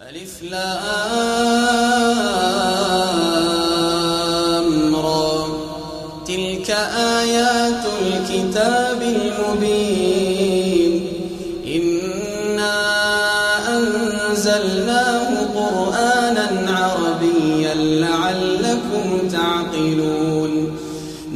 ألف لام را. تلك آيات الكتاب المبين.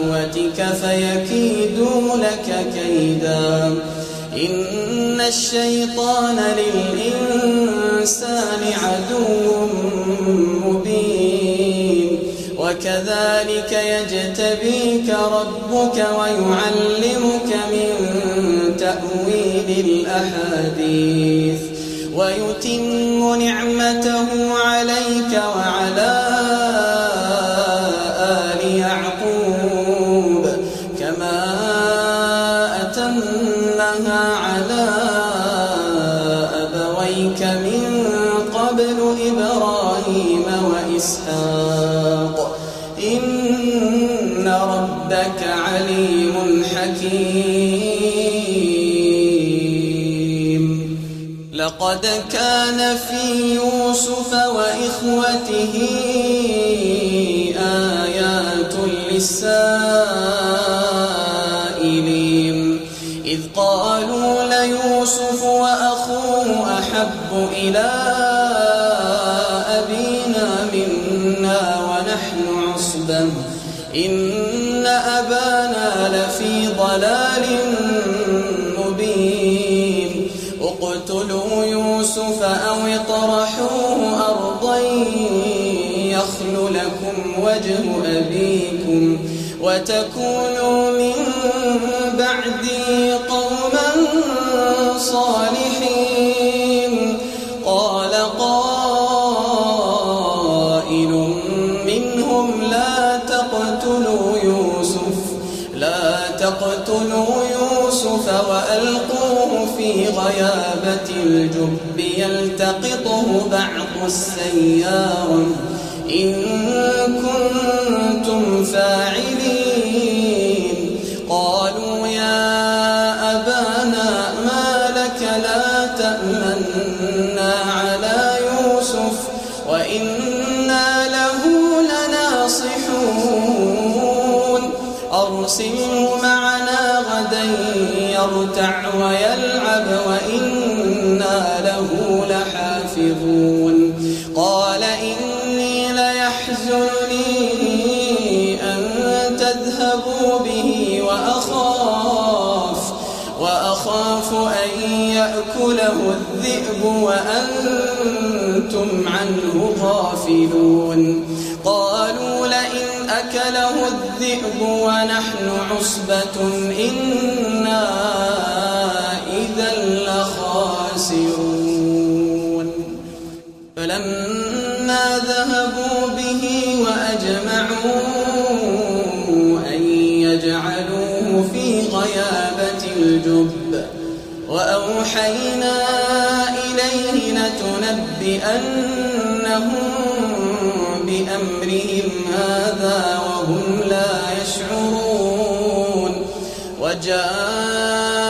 إخوتك فيكيدوا لك كيدا. إن الشيطان للإنسان عدو مبين. وكذلك يجتبيك ربك ويعلمك من تأويل الأحاديث. ويتم نعمته عليك وعلى وإسحاق إن ربك عليم حكيم. لقد كان في يوسف وإخوته آيات للسائلين. إذ قالوا ليوسف وأخوه أحب إلى ونحن عصبة إن أبانا لفي ضلال مبين. اقتلوا يوسف أو اطرحوه أرضا يخل لكم وجه أبيكم. وتكونوا من بعدي قوما صالحين. وألقوه في غيابة الجب يلتقطه بعض السيارة. إن كنتم فاعلين. لحافظون قال إني ليحزنني أن تذهبوا به وأخاف وأخاف أن يأكله الذئب وأنتم عنه غافلون. قالوا لئن أكله الذئب ونحن عصبة إنا غيابة الجب. وأوحينا إليه لتنبئنهم بأمرهم هذا وهم لا يشعرون. وجاءوا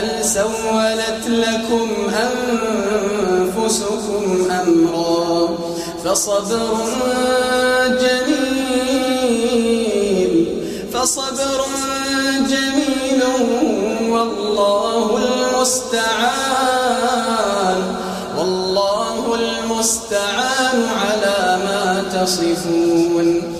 بل سولت لكم أنفسكم أمرا فصبر جميل فصبر جميل والله المستعان والله المستعان على ما تصفون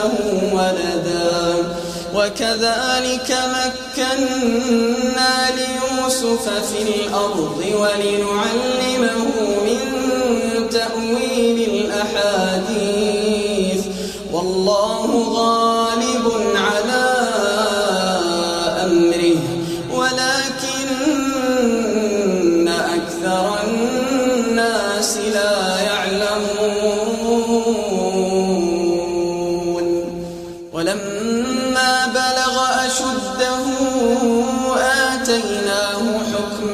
نتخذه ولدا. وكذلك مكنا ليوسف في الأرض ولنعلمه من تأويل الأحاديث. والله غالب على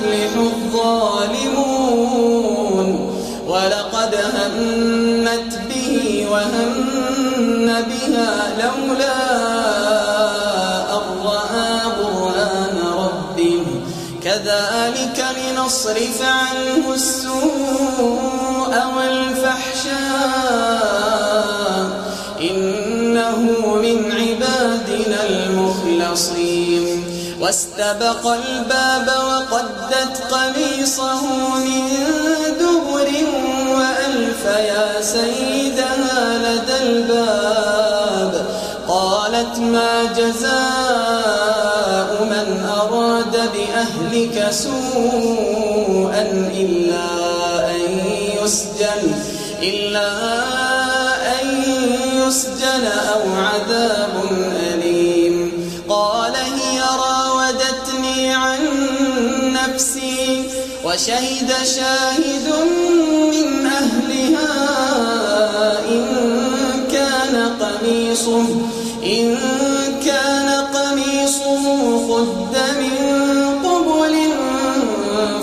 يفلح الظالمون. ولقد همت به وهم بها لولا أن رأى برهان ربه. كذلك لنصرف عنه السوء والفحشاء. إنه من عبادنا المخلصين. واستبق الباب قميصه من دبر وألف يا سيدها لدى الباب. قالت ما جزاء من أراد بأهلك سوءا إلا أن يسجن إلا أن يسجن أو عذاب أليم وشهد شاهد من أهلها إن كان قميصه إن كان قميصه قد من قبل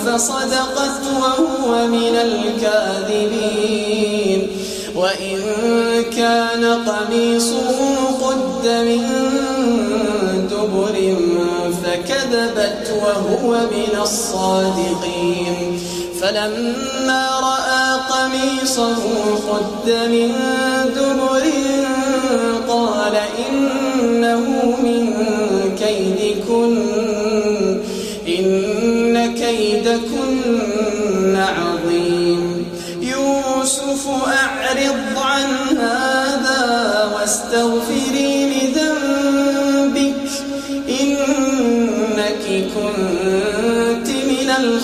فصدقت وهو من الكاذبين وإن كان قميصه قد من فكذبت وهو من الصادقين. فلما رأى قميصه قد من دبر قال إنه من كيدكن إن كيدكن عظيم. يوسف أعرض عن هذا واستغفري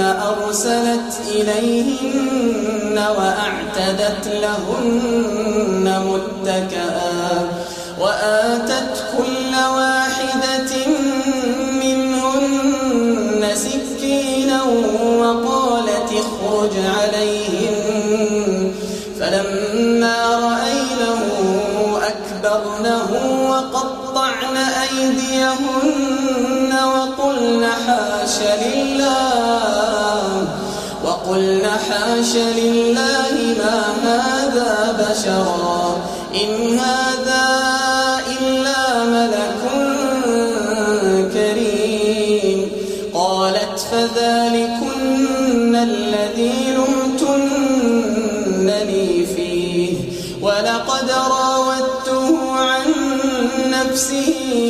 أرسلت إليهن وأعتدت لهن متكئا وآتت كل واحدة منهن سكينا وقالت اخرج عليهن أيديهن وقلن حاش لله وقلن حاش لله ما هذا بشرا إن هذا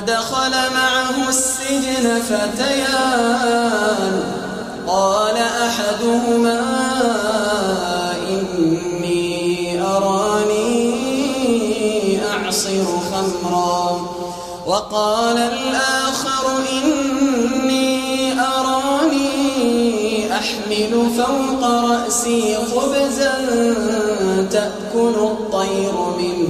ودخل معه السجن فتيان. قال أحدهما إني أراني أعصر خمرا. وقال الآخر إني أراني أحمل فوق رأسي خبزا تأكل الطير منه.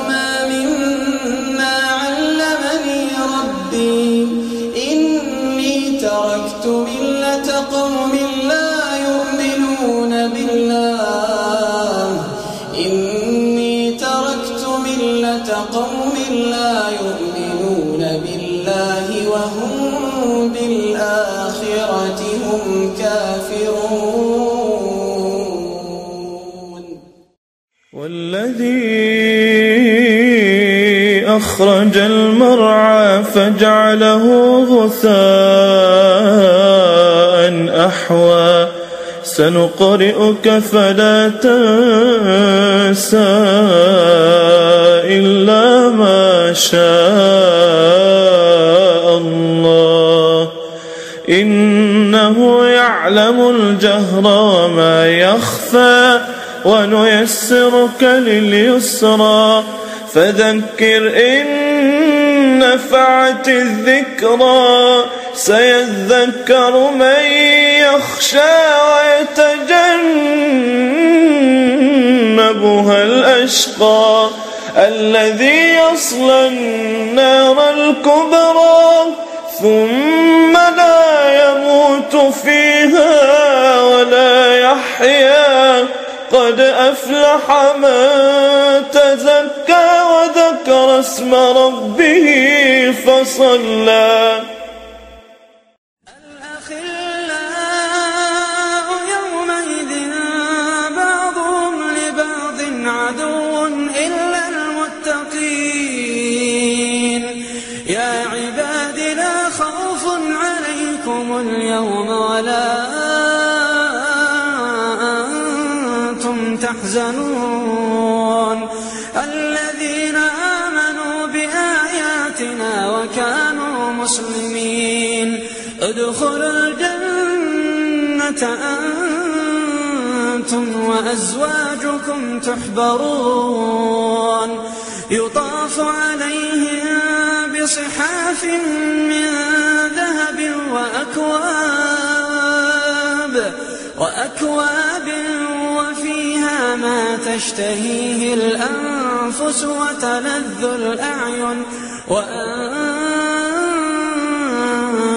قوم لا يؤمنون بالله. إني تركت ملة قوم لا يؤمنون بالله وهم بالآخرة هم كافرون. والذي أخرج المرعى فجعله غثاء أحوى. سنقرئك فلا تنسى إلا ما شاء الله. إنه يعلم الجهر وما يخفى ونيسرك لليسرى. فذكر إن نفعت الذكرى سيذكر من يخشى ويتجنبها الأشقى. الذي يصلى النار الكبرى ثم لا يموت فيها ولا يحيا. قد أفلح من اسم ربه فصلى. الأخلاء يومئذ بعضهم لبعض عدو إلا المتقين. يا لا خوف عليكم اليوم ولا ادخلوا الجنة أنتم وأزواجكم تحبرون. يطاف عليهم بصحاف من ذهب وأكواب. وأكواب وفيها ما تشتهيه الأنفس وتلذ الأعين.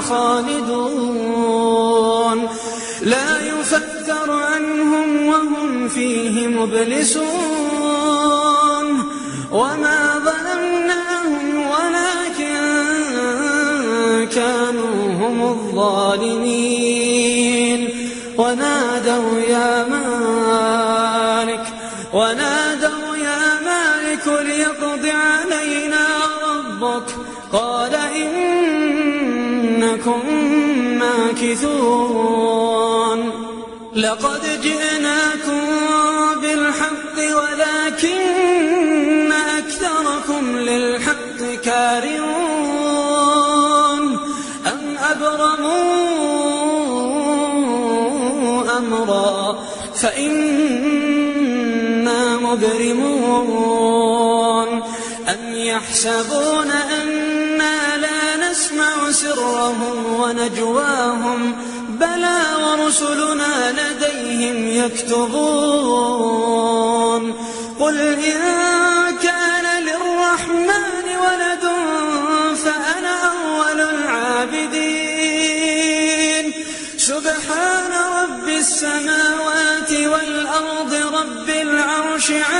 خالدون. لا يفتر عنهم وهم فيه مبلسون. وما ظلمناهم ولكن كانوا هم الظالمين. ونادوا يا مالك ونادوا يا مالك ليقض علينا إنكم ماكثون. لقد جئناكم بالحق ولكن أكثركم للحق كارهون. أم أبرموا أمرا فإنا مبرمون. أم يحسبون ونجواهم بلى ورسلنا لديهم يكتبون. قل إن كان للرحمن ولد فأنا أول العابدين. سبحان رب السماوات والأرض رب العرش عما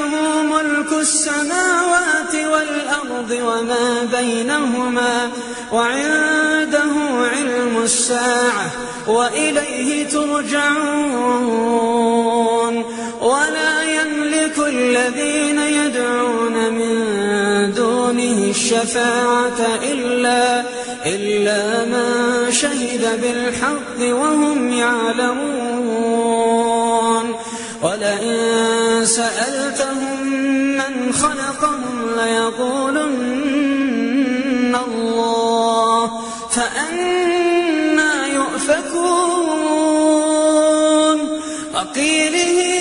له ملك السماوات والأرض وما بينهما وعنده علم الساعة وإليه ترجعون ولا يملك الذين يدعون من دونه الشفاعة إلا إلا من شهد بالحق وهم يعلمون ولئن سألتهم من خلقهم ليقولن الله فأنا يؤفكون. وقيله